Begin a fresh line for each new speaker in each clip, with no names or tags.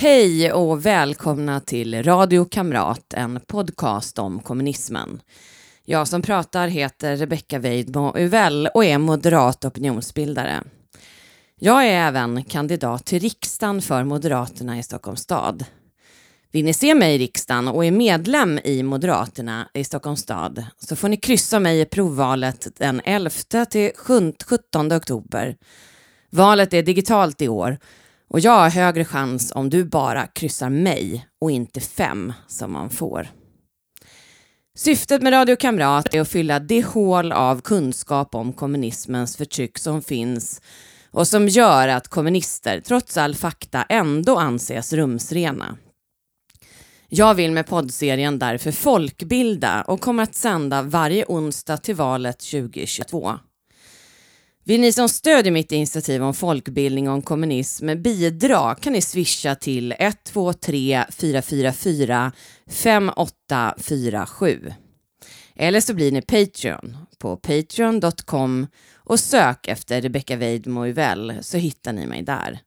Hej och välkomna till Radio Kamrat, en podcast om kommunismen. Jag som pratar heter Rebecka Weidmo Uvell och är moderat opinionsbildare. Jag är även kandidat till riksdagen för Moderaterna i Stockholms stad. Vill ni se mig i riksdagen och är medlem i Moderaterna i Stockholms stad så får ni kryssa mig i provvalet den 11 till 17 oktober. Valet är digitalt i år och jag har högre chans om du bara kryssar mig och inte fem som man får. Syftet med Radio Kamrat är att fylla det hål av kunskap om kommunismens förtryck som finns och som gör att kommunister, trots all fakta, ändå anses rumsrena. Jag vill med poddserien därför folkbilda och kommer att sända varje onsdag till valet 2022. Vill ni som stödjer mitt initiativ om folkbildning om kommunism bidra kan ni swisha till 123 444 5847. Eller så blir ni Patreon på patreon.com och sök efter Rebecca Weidmo så hittar ni mig där.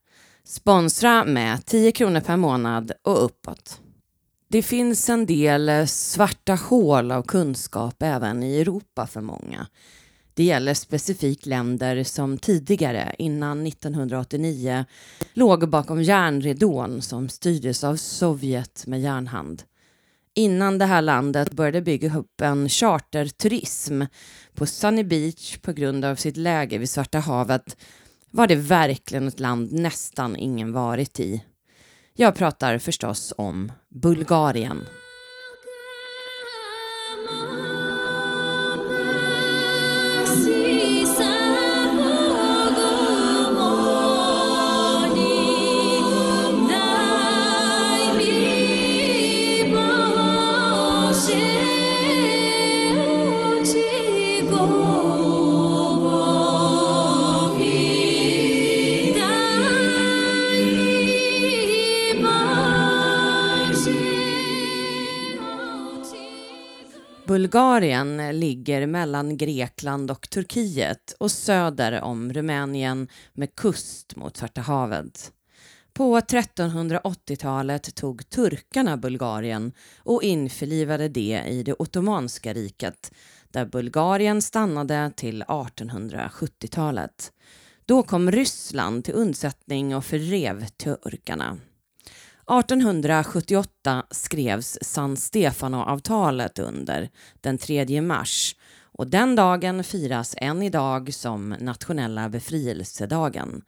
Sponsra med 10 kronor per månad och uppåt. Det finns en del svarta hål av kunskap även i Europa för många. Det gäller specifikt länder som tidigare, innan 1989, låg bakom järnridån som styrdes av Sovjet med järnhand. Innan det här landet började bygga upp en charterturism på Sunny Beach på grund av sitt läge vid Svarta havet var det verkligen ett land nästan ingen varit i. Jag pratar förstås om Bulgarien. Bulgarien ligger mellan Grekland och Turkiet och söder om Rumänien med kust mot Svarta havet. På 1380-talet tog turkarna Bulgarien och införlivade det i det ottomanska riket där Bulgarien stannade till 1870-talet. Då kom Ryssland till undsättning och förrev turkarna. 1878 skrevs San Stefano-avtalet under den 3 mars och den dagen firas än idag som nationella befrielsedagen.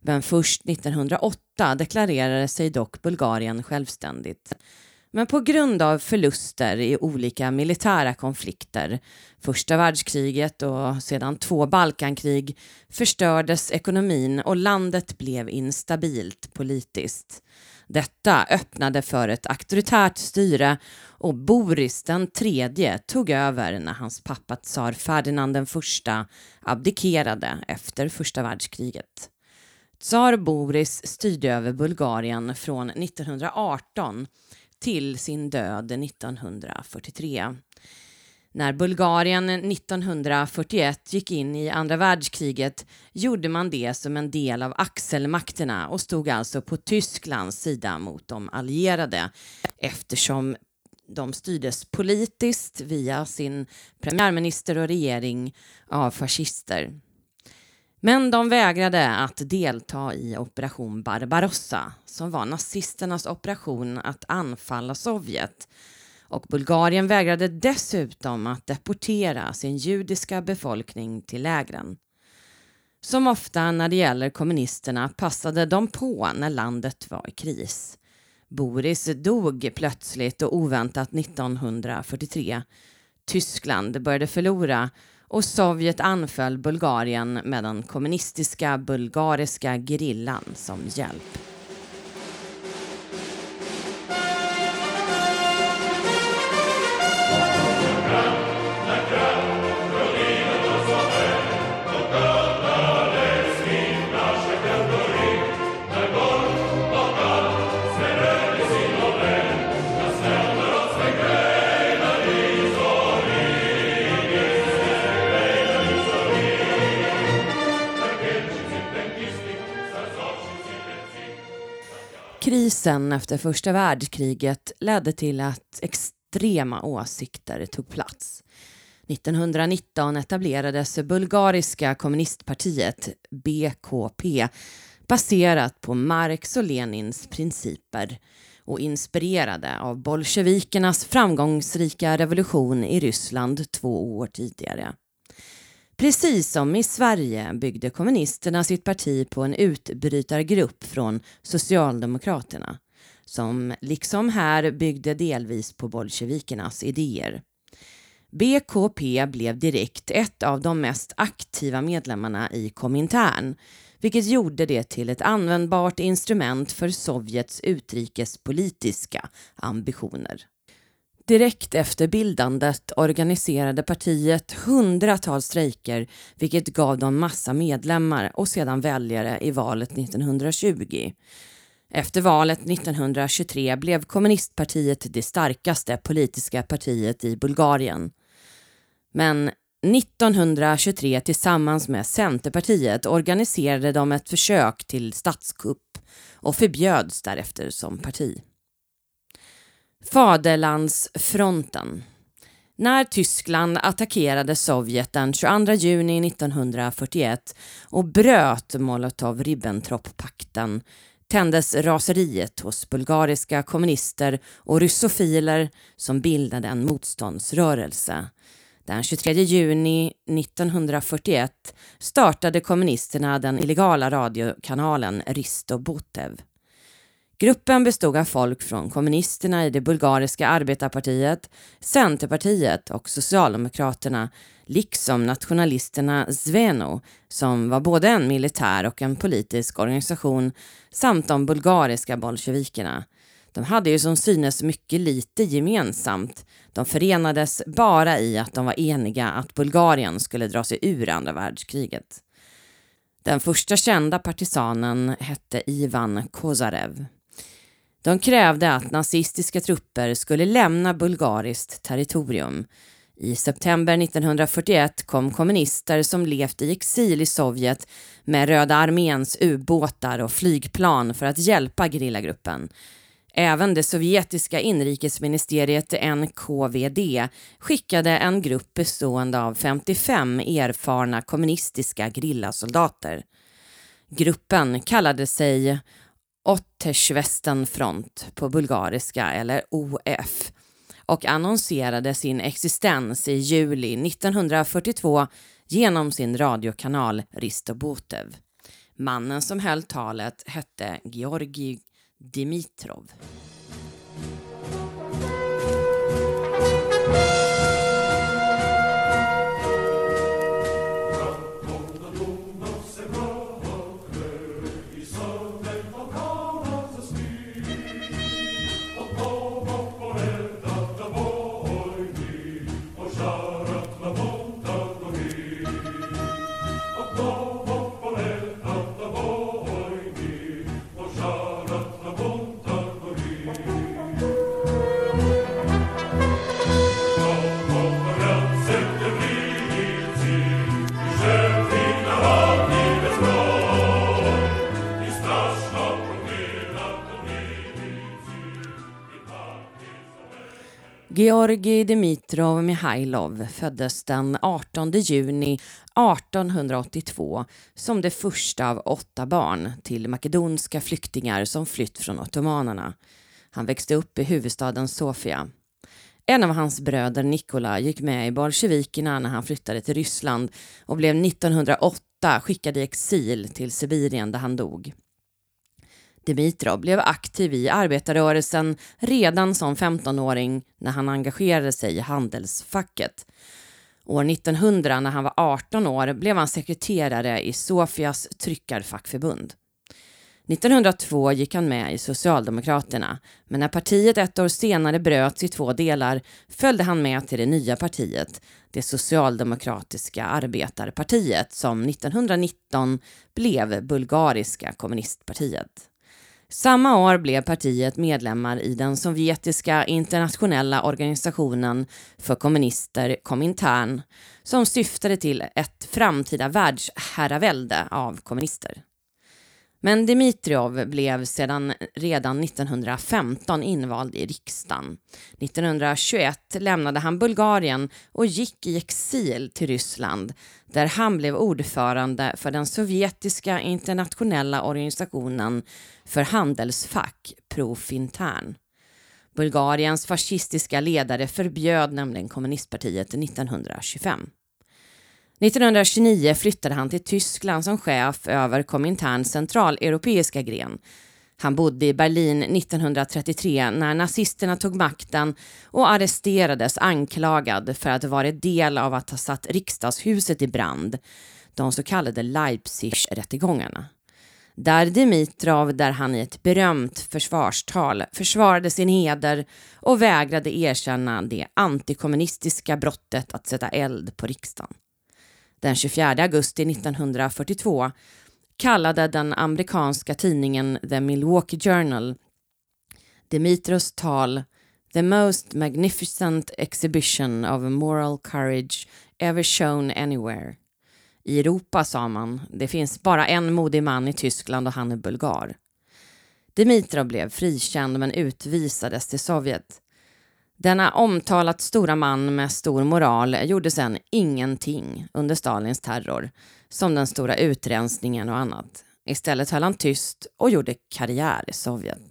Men först 1908 deklarerade sig dock Bulgarien självständigt. Men på grund av förluster i olika militära konflikter, första världskriget och sedan två Balkankrig, förstördes ekonomin och landet blev instabilt politiskt. Detta öppnade för ett auktoritärt styre och Boris den tredje tog över när hans pappa tsar Ferdinand den första abdikerade efter första världskriget. Tsar Boris styrde över Bulgarien från 1918 till sin död 1943. När Bulgarien 1941 gick in i andra världskriget gjorde man det som en del av axelmakterna och stod alltså på Tysklands sida mot de allierade eftersom de styrdes politiskt via sin premiärminister och regering av fascister. Men de vägrade att delta i operation Barbarossa som var nazisternas operation att anfalla Sovjet och Bulgarien vägrade dessutom att deportera sin judiska befolkning till lägren. Som ofta när det gäller kommunisterna passade de på när landet var i kris. Boris dog plötsligt och oväntat 1943. Tyskland började förlora och Sovjet anföll Bulgarien med den kommunistiska bulgariska gerillan som hjälp. Krisen efter första världskriget ledde till att extrema åsikter tog plats. 1919 etablerades Bulgariska kommunistpartiet, BKP, baserat på Marx och Lenins principer och inspirerade av bolsjevikernas framgångsrika revolution i Ryssland två år tidigare. Precis som i Sverige byggde kommunisterna sitt parti på en utbrytargrupp från Socialdemokraterna som liksom här byggde delvis på bolsjevikernas idéer. BKP blev direkt ett av de mest aktiva medlemmarna i Komintern vilket gjorde det till ett användbart instrument för Sovjets utrikespolitiska ambitioner. Direkt efter bildandet organiserade partiet hundratals strejker vilket gav dem massa medlemmar och sedan väljare i valet 1920. Efter valet 1923 blev kommunistpartiet det starkaste politiska partiet i Bulgarien. Men 1923 tillsammans med Centerpartiet organiserade de ett försök till statskupp och förbjöds därefter som parti. Faderlandsfronten. När Tyskland attackerade Sovjet den 22 juni 1941 och bröt Molotov-Ribbentrop-pakten tändes raseriet hos bulgariska kommunister och russofiler som bildade en motståndsrörelse. Den 23 juni 1941 startade kommunisterna den illegala radiokanalen Risto Botev. Gruppen bestod av folk från kommunisterna i det bulgariska arbetarpartiet, Centerpartiet och Socialdemokraterna, liksom nationalisterna Zveno, som var både en militär och en politisk organisation, samt de bulgariska bolsjevikerna. De hade ju som synes mycket lite gemensamt. De förenades bara i att de var eniga att Bulgarien skulle dra sig ur andra världskriget. Den första kända partisanen hette Ivan Kozarev. De krävde att nazistiska trupper skulle lämna bulgariskt territorium. I september 1941 kom kommunister som levt i exil i Sovjet med Röda arméns ubåtar och flygplan för att hjälpa gerillagruppen. Även det sovjetiska inrikesministeriet NKVD skickade en grupp bestående av 55 erfarna kommunistiska grillasoldater. Gruppen kallade sig Ottersvestenfront på bulgariska eller OF och annonserade sin existens i juli 1942 genom sin radiokanal Ristobotev. Mannen som höll talet hette Georgi Dimitrov. Georgi Dimitrov Mihailov föddes den 18 juni 1882 som det första av åtta barn till makedonska flyktingar som flytt från ottomanerna. Han växte upp i huvudstaden Sofia. En av hans bröder Nikola gick med i bolsjevikerna när han flyttade till Ryssland och blev 1908 skickad i exil till Sibirien där han dog. Dimitrov blev aktiv i arbetarrörelsen redan som 15-åring när han engagerade sig i handelsfacket. År 1900 när han var 18 år blev han sekreterare i Sofias tryckarfackförbund. 1902 gick han med i Socialdemokraterna, men när partiet ett år senare bröts i två delar följde han med till det nya partiet, det socialdemokratiska arbetarpartiet som 1919 blev Bulgariska kommunistpartiet. Samma år blev partiet medlemmar i den sovjetiska internationella organisationen för kommunister Komintern som syftade till ett framtida världsherravälde av kommunister. Men Dimitrov blev sedan redan 1915 invald i riksdagen. 1921 lämnade han Bulgarien och gick i exil till Ryssland där han blev ordförande för den sovjetiska internationella organisationen för handelsfack, Profintern. Bulgariens fascistiska ledare förbjöd nämligen kommunistpartiet 1925. 1929 flyttade han till Tyskland som chef över Kominterns centraleuropeiska gren. Han bodde i Berlin 1933 när nazisterna tog makten och arresterades anklagad för att vara del av att ha satt riksdagshuset i brand, de så kallade Leipzig-rättegångarna. Där Dimitrov, där han i ett berömt försvarstal försvarade sin heder och vägrade erkänna det antikommunistiska brottet att sätta eld på riksdagen. Den 24 augusti 1942 kallade den amerikanska tidningen The Milwaukee Journal Dimitros tal “the most magnificent exhibition of moral courage ever shown anywhere”. I Europa, sa man, det finns bara en modig man i Tyskland och han är bulgar. Dimitrov blev frikänd men utvisades till Sovjet. Denna omtalat stora man med stor moral gjorde sedan ingenting under Stalins terror, som den stora utrensningen och annat. Istället höll han tyst och gjorde karriär i Sovjet.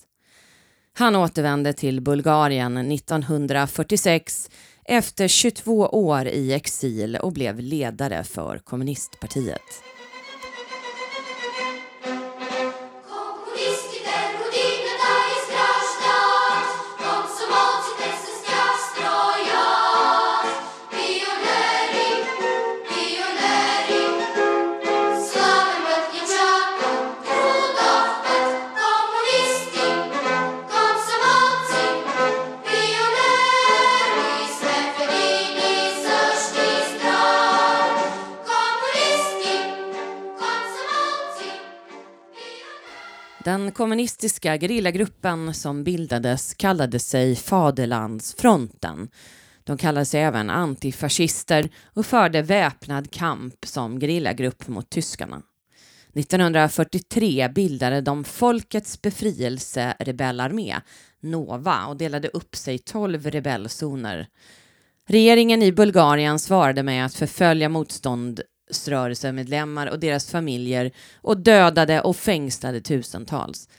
Han återvände till Bulgarien 1946 efter 22 år i exil och blev ledare för kommunistpartiet. Den kommunistiska gerillagruppen som bildades kallade sig Faderlandsfronten. De kallade sig även antifascister och förde väpnad kamp som gerillagrupp mot tyskarna. 1943 bildade de Folkets befrielserebellarmé, NOVA, och delade upp sig i tolv rebellzoner. Regeringen i Bulgarien svarade med att förfölja motstånd motståndsrörelsemedlemmar och deras familjer och dödade och fängslade tusentals.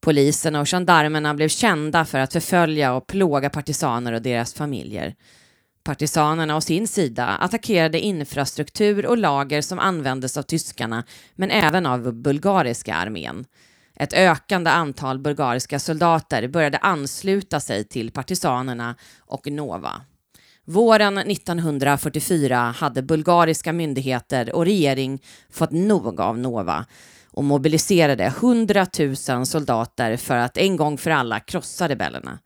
Polisen och gendarmerna blev kända för att förfölja och plåga partisaner och deras familjer. Partisanerna å sin sida attackerade infrastruktur och lager som användes av tyskarna, men även av bulgariska armén. Ett ökande antal bulgariska soldater började ansluta sig till partisanerna och Nova. Våren 1944 hade bulgariska myndigheter och regering fått nog av Nova och mobiliserade 100 000 soldater för att en gång för alla krossa rebellerna.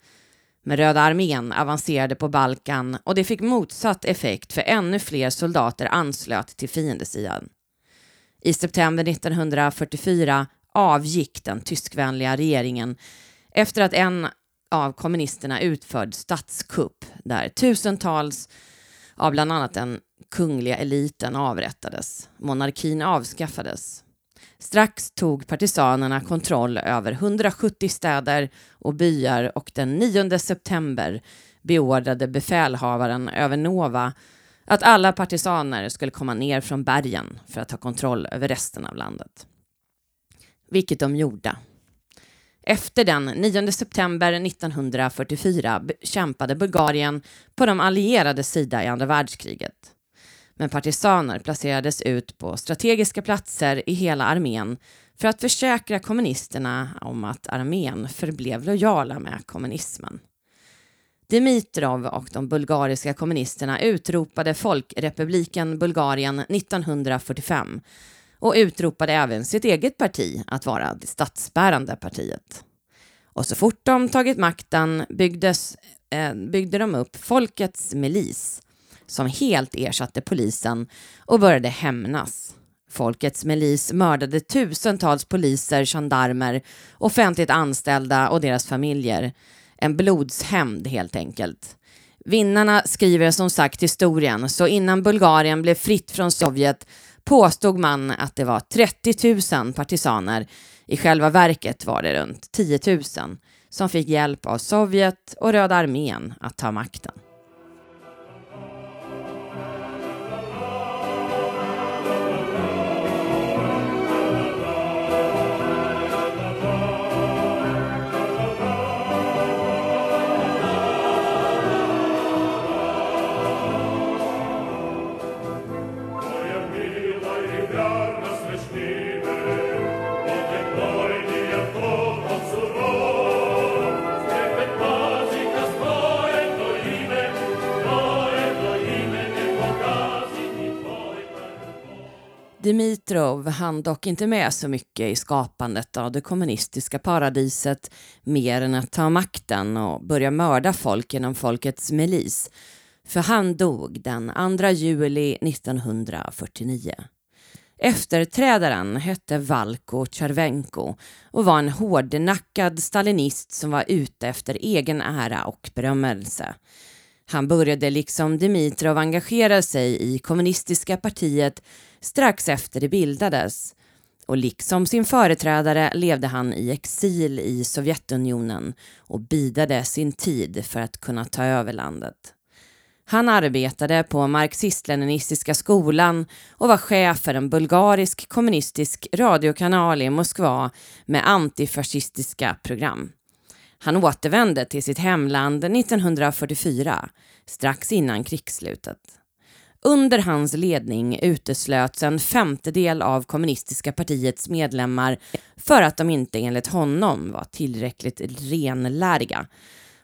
Men Röda armén avancerade på Balkan och det fick motsatt effekt för ännu fler soldater anslöt till fiendesidan. I september 1944 avgick den tyskvänliga regeringen efter att en av kommunisterna utförd statskupp där tusentals av bland annat den kungliga eliten avrättades. Monarkin avskaffades. Strax tog partisanerna kontroll över 170 städer och byar och den 9 september beordrade befälhavaren över Nova att alla partisaner skulle komma ner från bergen för att ta kontroll över resten av landet. Vilket de gjorde. Efter den 9 september 1944 kämpade Bulgarien på de allierades sida i andra världskriget. Men partisaner placerades ut på strategiska platser i hela armén för att försäkra kommunisterna om att armén förblev lojala med kommunismen. Dimitrov och de bulgariska kommunisterna utropade Folkrepubliken Bulgarien 1945 och utropade även sitt eget parti att vara det statsbärande partiet. Och så fort de tagit makten byggdes, eh, byggde de upp Folkets milis som helt ersatte polisen och började hämnas. Folkets milis mördade tusentals poliser, gendarmer, offentligt anställda och deras familjer. En blodshämnd helt enkelt. Vinnarna skriver som sagt historien, så innan Bulgarien blev fritt från Sovjet påstod man att det var 30 000 partisaner. I själva verket var det runt 10 000 som fick hjälp av Sovjet och Röda armén att ta makten. Dimitrov hann dock inte med så mycket i skapandet av det kommunistiska paradiset mer än att ta makten och börja mörda folk genom folkets milis. För han dog den 2 juli 1949. Efterträdaren hette Valko Tjervenko och var en hårdnackad stalinist som var ute efter egen ära och berömmelse. Han började liksom Dimitrov engagera sig i kommunistiska partiet strax efter det bildades och liksom sin företrädare levde han i exil i Sovjetunionen och bidade sin tid för att kunna ta över landet. Han arbetade på marxist-leninistiska skolan och var chef för en bulgarisk kommunistisk radiokanal i Moskva med antifascistiska program. Han återvände till sitt hemland 1944, strax innan krigsslutet. Under hans ledning uteslöts en femtedel av kommunistiska partiets medlemmar för att de inte enligt honom var tillräckligt renläriga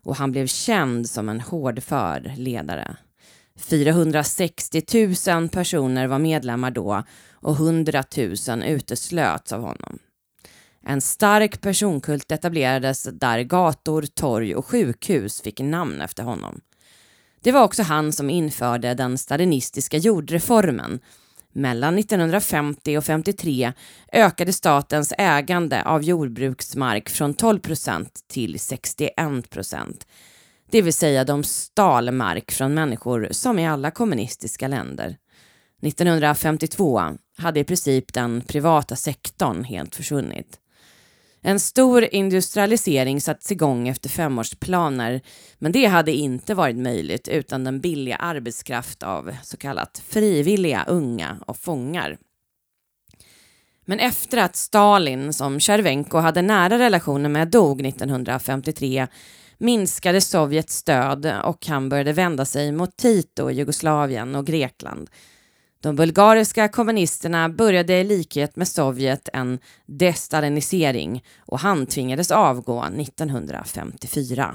och han blev känd som en hårdför ledare. 460 000 personer var medlemmar då och 100 000 uteslöts av honom. En stark personkult etablerades där gator, torg och sjukhus fick namn efter honom. Det var också han som införde den stalinistiska jordreformen. Mellan 1950 och 53 ökade statens ägande av jordbruksmark från 12 procent till 61 procent. Det vill säga de stal mark från människor som i alla kommunistiska länder. 1952 hade i princip den privata sektorn helt försvunnit. En stor industrialisering sattes igång efter femårsplaner men det hade inte varit möjligt utan den billiga arbetskraft av så kallat frivilliga unga och fångar. Men efter att Stalin, som Tjervenko hade nära relationer med, dog 1953 minskade Sovjets stöd och han började vända sig mot Tito, Jugoslavien och Grekland de bulgariska kommunisterna började i likhet med Sovjet en destalinisering och han tvingades avgå 1954.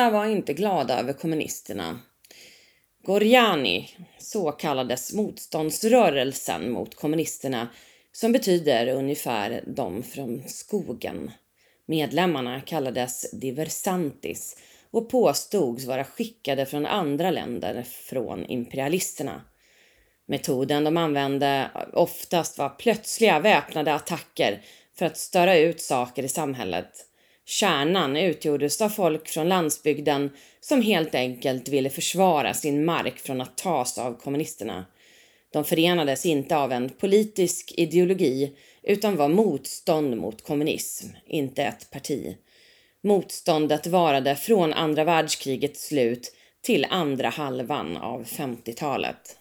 Alla var inte glada över kommunisterna. Gorjani, så kallades motståndsrörelsen mot kommunisterna, som betyder ungefär de från skogen. Medlemmarna kallades diversantis och påstods vara skickade från andra länder från imperialisterna. Metoden de använde oftast var plötsliga väpnade attacker för att störa ut saker i samhället. Kärnan utgjordes av folk från landsbygden som helt enkelt ville försvara sin mark från att tas av kommunisterna. De förenades inte av en politisk ideologi utan var motstånd mot kommunism, inte ett parti. Motståndet varade från andra världskrigets slut till andra halvan av 50-talet.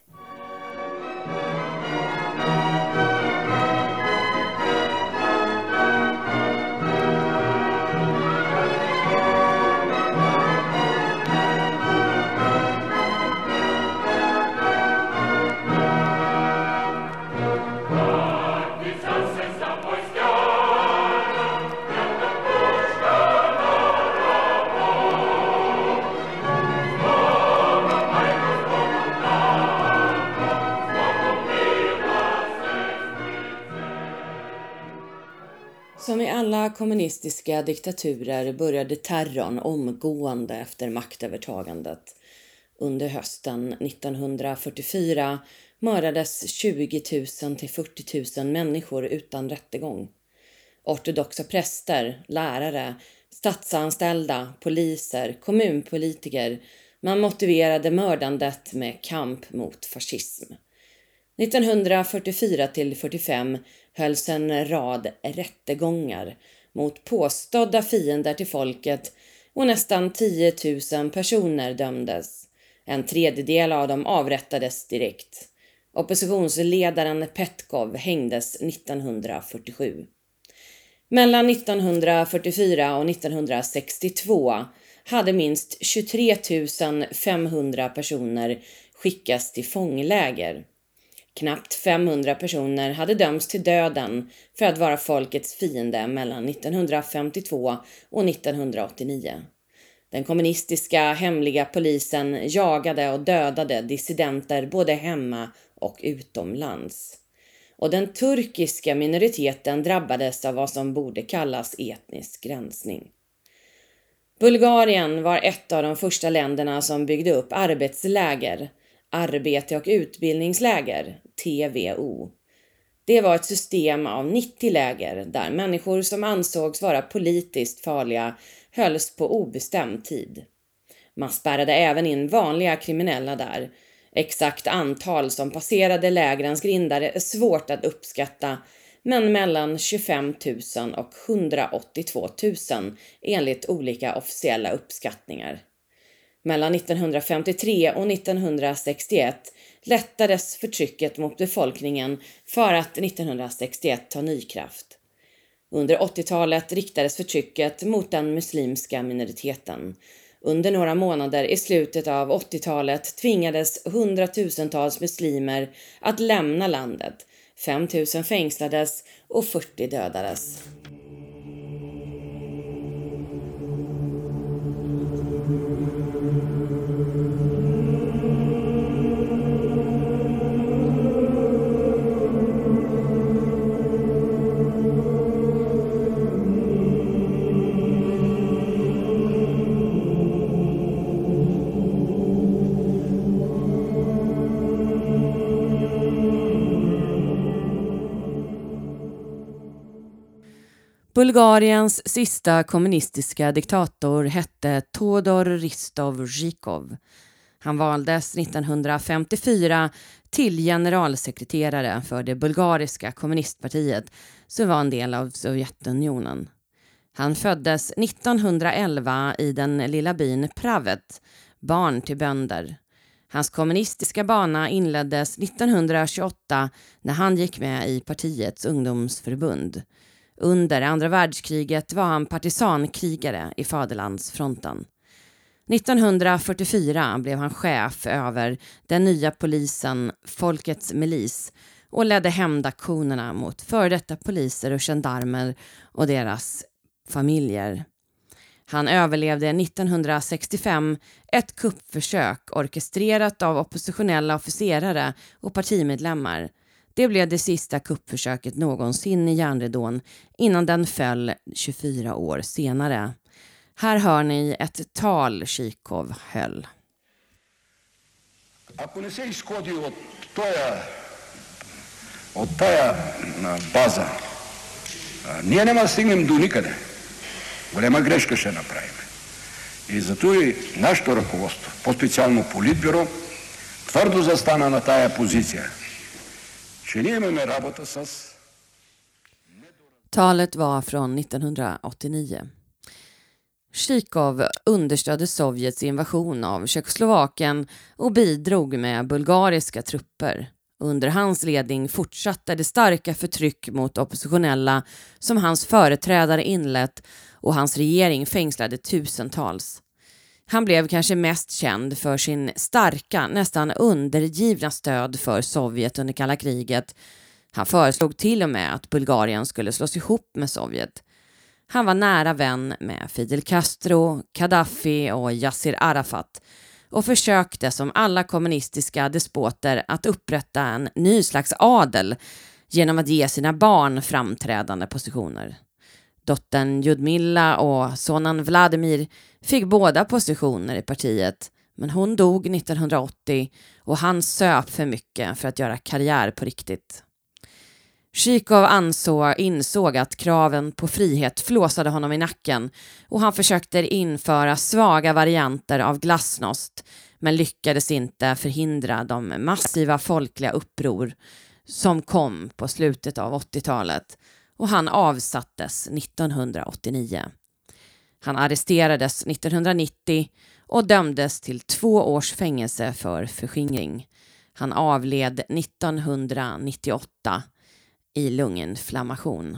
Alla kommunistiska diktaturer började terrorn omgående efter maktövertagandet. Under hösten 1944 mördades 20 000 till 40 000 människor utan rättegång. Ortodoxa präster, lärare, statsanställda, poliser, kommunpolitiker. Man motiverade mördandet med kamp mot fascism. 1944 till 45 hölls en rad rättegångar mot påstådda fiender till folket och nästan 10 000 personer dömdes. En tredjedel av dem avrättades direkt. Oppositionsledaren Petkov hängdes 1947. Mellan 1944 och 1962 hade minst 23 500 personer skickats till fångläger. Knappt 500 personer hade dömts till döden för att vara folkets fiende mellan 1952 och 1989. Den kommunistiska hemliga polisen jagade och dödade dissidenter både hemma och utomlands. Och den turkiska minoriteten drabbades av vad som borde kallas etnisk rensning. Bulgarien var ett av de första länderna som byggde upp arbetsläger, arbete och utbildningsläger, TVO. Det var ett system av 90 läger där människor som ansågs vara politiskt farliga hölls på obestämd tid. Man spärrade även in vanliga kriminella där. Exakt antal som passerade lägrens grindar är svårt att uppskatta men mellan 25 000 och 182 000 enligt olika officiella uppskattningar. Mellan 1953 och 1961 lättades förtrycket mot befolkningen för att 1961 ta ny kraft. Under 80-talet riktades förtrycket mot den muslimska minoriteten. Under några månader i slutet av 80-talet tvingades hundratusentals muslimer att lämna landet. 5 000 fängslades och 40 dödades. Bulgariens sista kommunistiska diktator hette Todor Ristov Zhikov. Han valdes 1954 till generalsekreterare för det bulgariska kommunistpartiet som var en del av Sovjetunionen. Han föddes 1911 i den lilla byn Pravet, barn till bönder. Hans kommunistiska bana inleddes 1928 när han gick med i partiets ungdomsförbund. Under andra världskriget var han partisankrigare i Faderlandsfronten. 1944 blev han chef över den nya polisen Folkets milis och ledde hämndaktionerna mot före detta poliser och gendarmer och deras familjer. Han överlevde 1965 ett kuppförsök orkestrerat av oppositionella officerare och partimedlemmar det blev det sista kuppförsöket någonsin i järnridån innan den föll 24 år senare. Här hör ni ett tal Zjikov höll.
Ако не се изходи от тоя, от тая база, ние няма да стигнем до никъде. Голема грешка ще направим. И зато и нашето ръководство, по-специално Политбюро, твърдо застана на тая позиция –
Talet var från 1989. Chikov understödde Sovjets invasion av Tjeckoslovakien och bidrog med bulgariska trupper. Under hans ledning fortsatte det starka förtryck mot oppositionella som hans företrädare inlett och hans regering fängslade tusentals. Han blev kanske mest känd för sin starka, nästan undergivna stöd för Sovjet under kalla kriget. Han föreslog till och med att Bulgarien skulle slås ihop med Sovjet. Han var nära vän med Fidel Castro, Gaddafi och Yassir Arafat och försökte som alla kommunistiska despoter att upprätta en ny slags adel genom att ge sina barn framträdande positioner. Dottern Ljudmilla och sonen Vladimir fick båda positioner i partiet men hon dog 1980 och han söp för mycket för att göra karriär på riktigt. Zjykov ansåg, insåg att kraven på frihet flåsade honom i nacken och han försökte införa svaga varianter av glasnost men lyckades inte förhindra de massiva folkliga uppror som kom på slutet av 80-talet och han avsattes 1989. Han arresterades 1990 och dömdes till två års fängelse för förskingring. Han avled 1998 i lunginflammation.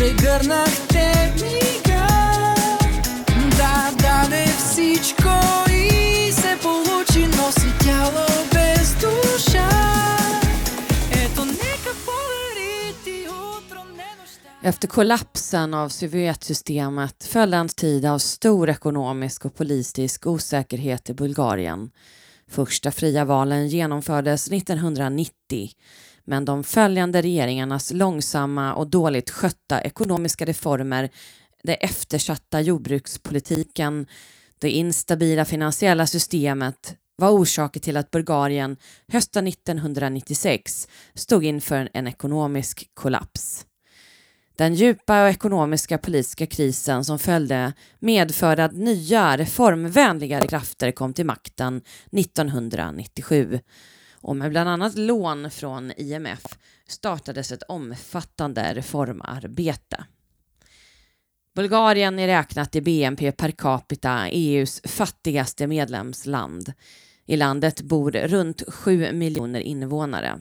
прегърнахте мига Да, даде всичко и се получи Носи тяло без душа Ето нека подари ти утро не нощта
Efter kollapsen av Sovjetsystemet föll en tid av stor ekonomisk och politisk osäkerhet i Bulgarien. Första fria valen genomfördes 1990 men de följande regeringarnas långsamma och dåligt skötta ekonomiska reformer, det eftersatta jordbrukspolitiken, det instabila finansiella systemet var orsaker till att Bulgarien hösten 1996 stod inför en ekonomisk kollaps. Den djupa och ekonomiska politiska krisen som följde medförde att nya reformvänligare krafter kom till makten 1997 och med bland annat lån från IMF startades ett omfattande reformarbete. Bulgarien är räknat i BNP per capita EUs fattigaste medlemsland. I landet bor runt 7 miljoner invånare.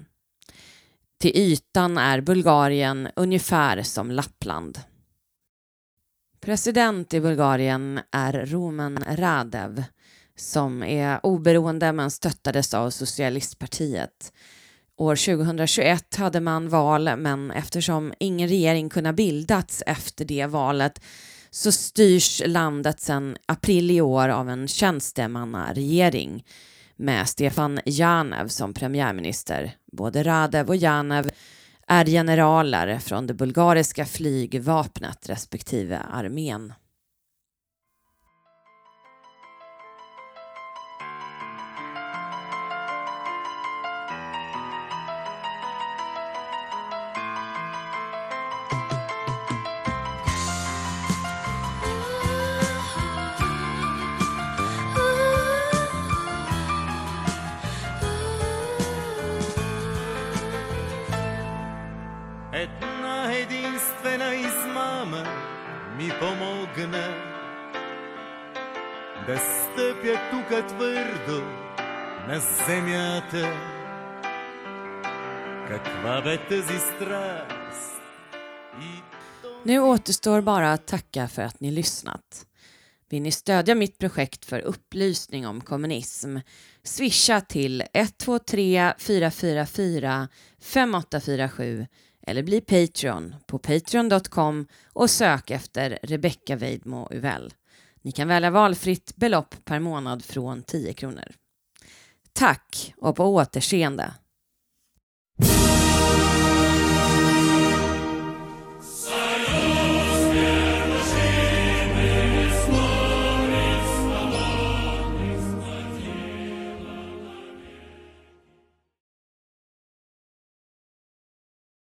Till ytan är Bulgarien ungefär som Lappland. President i Bulgarien är Roman Radev som är oberoende men stöttades av socialistpartiet. År 2021 hade man val men eftersom ingen regering kunde bildats efter det valet så styrs landet sedan april i år av en tjänstemannaregering med Stefan Janev som premiärminister. Både Radev och Janev är generaler från det bulgariska flygvapnet respektive armén.
помогна да стъпя тук твърдо на земята. Каква бе тази страст?
Nu återstår bara att tacka för att ni lyssnat. Vill ni stödja mitt projekt för upplysning om kommunism? Swisha till 123 444 5847 eller bli Patreon på patreon.com och sök efter Rebecka Weidmo Uvell. Ni kan välja valfritt belopp per månad från 10 kronor. Tack och på återseende.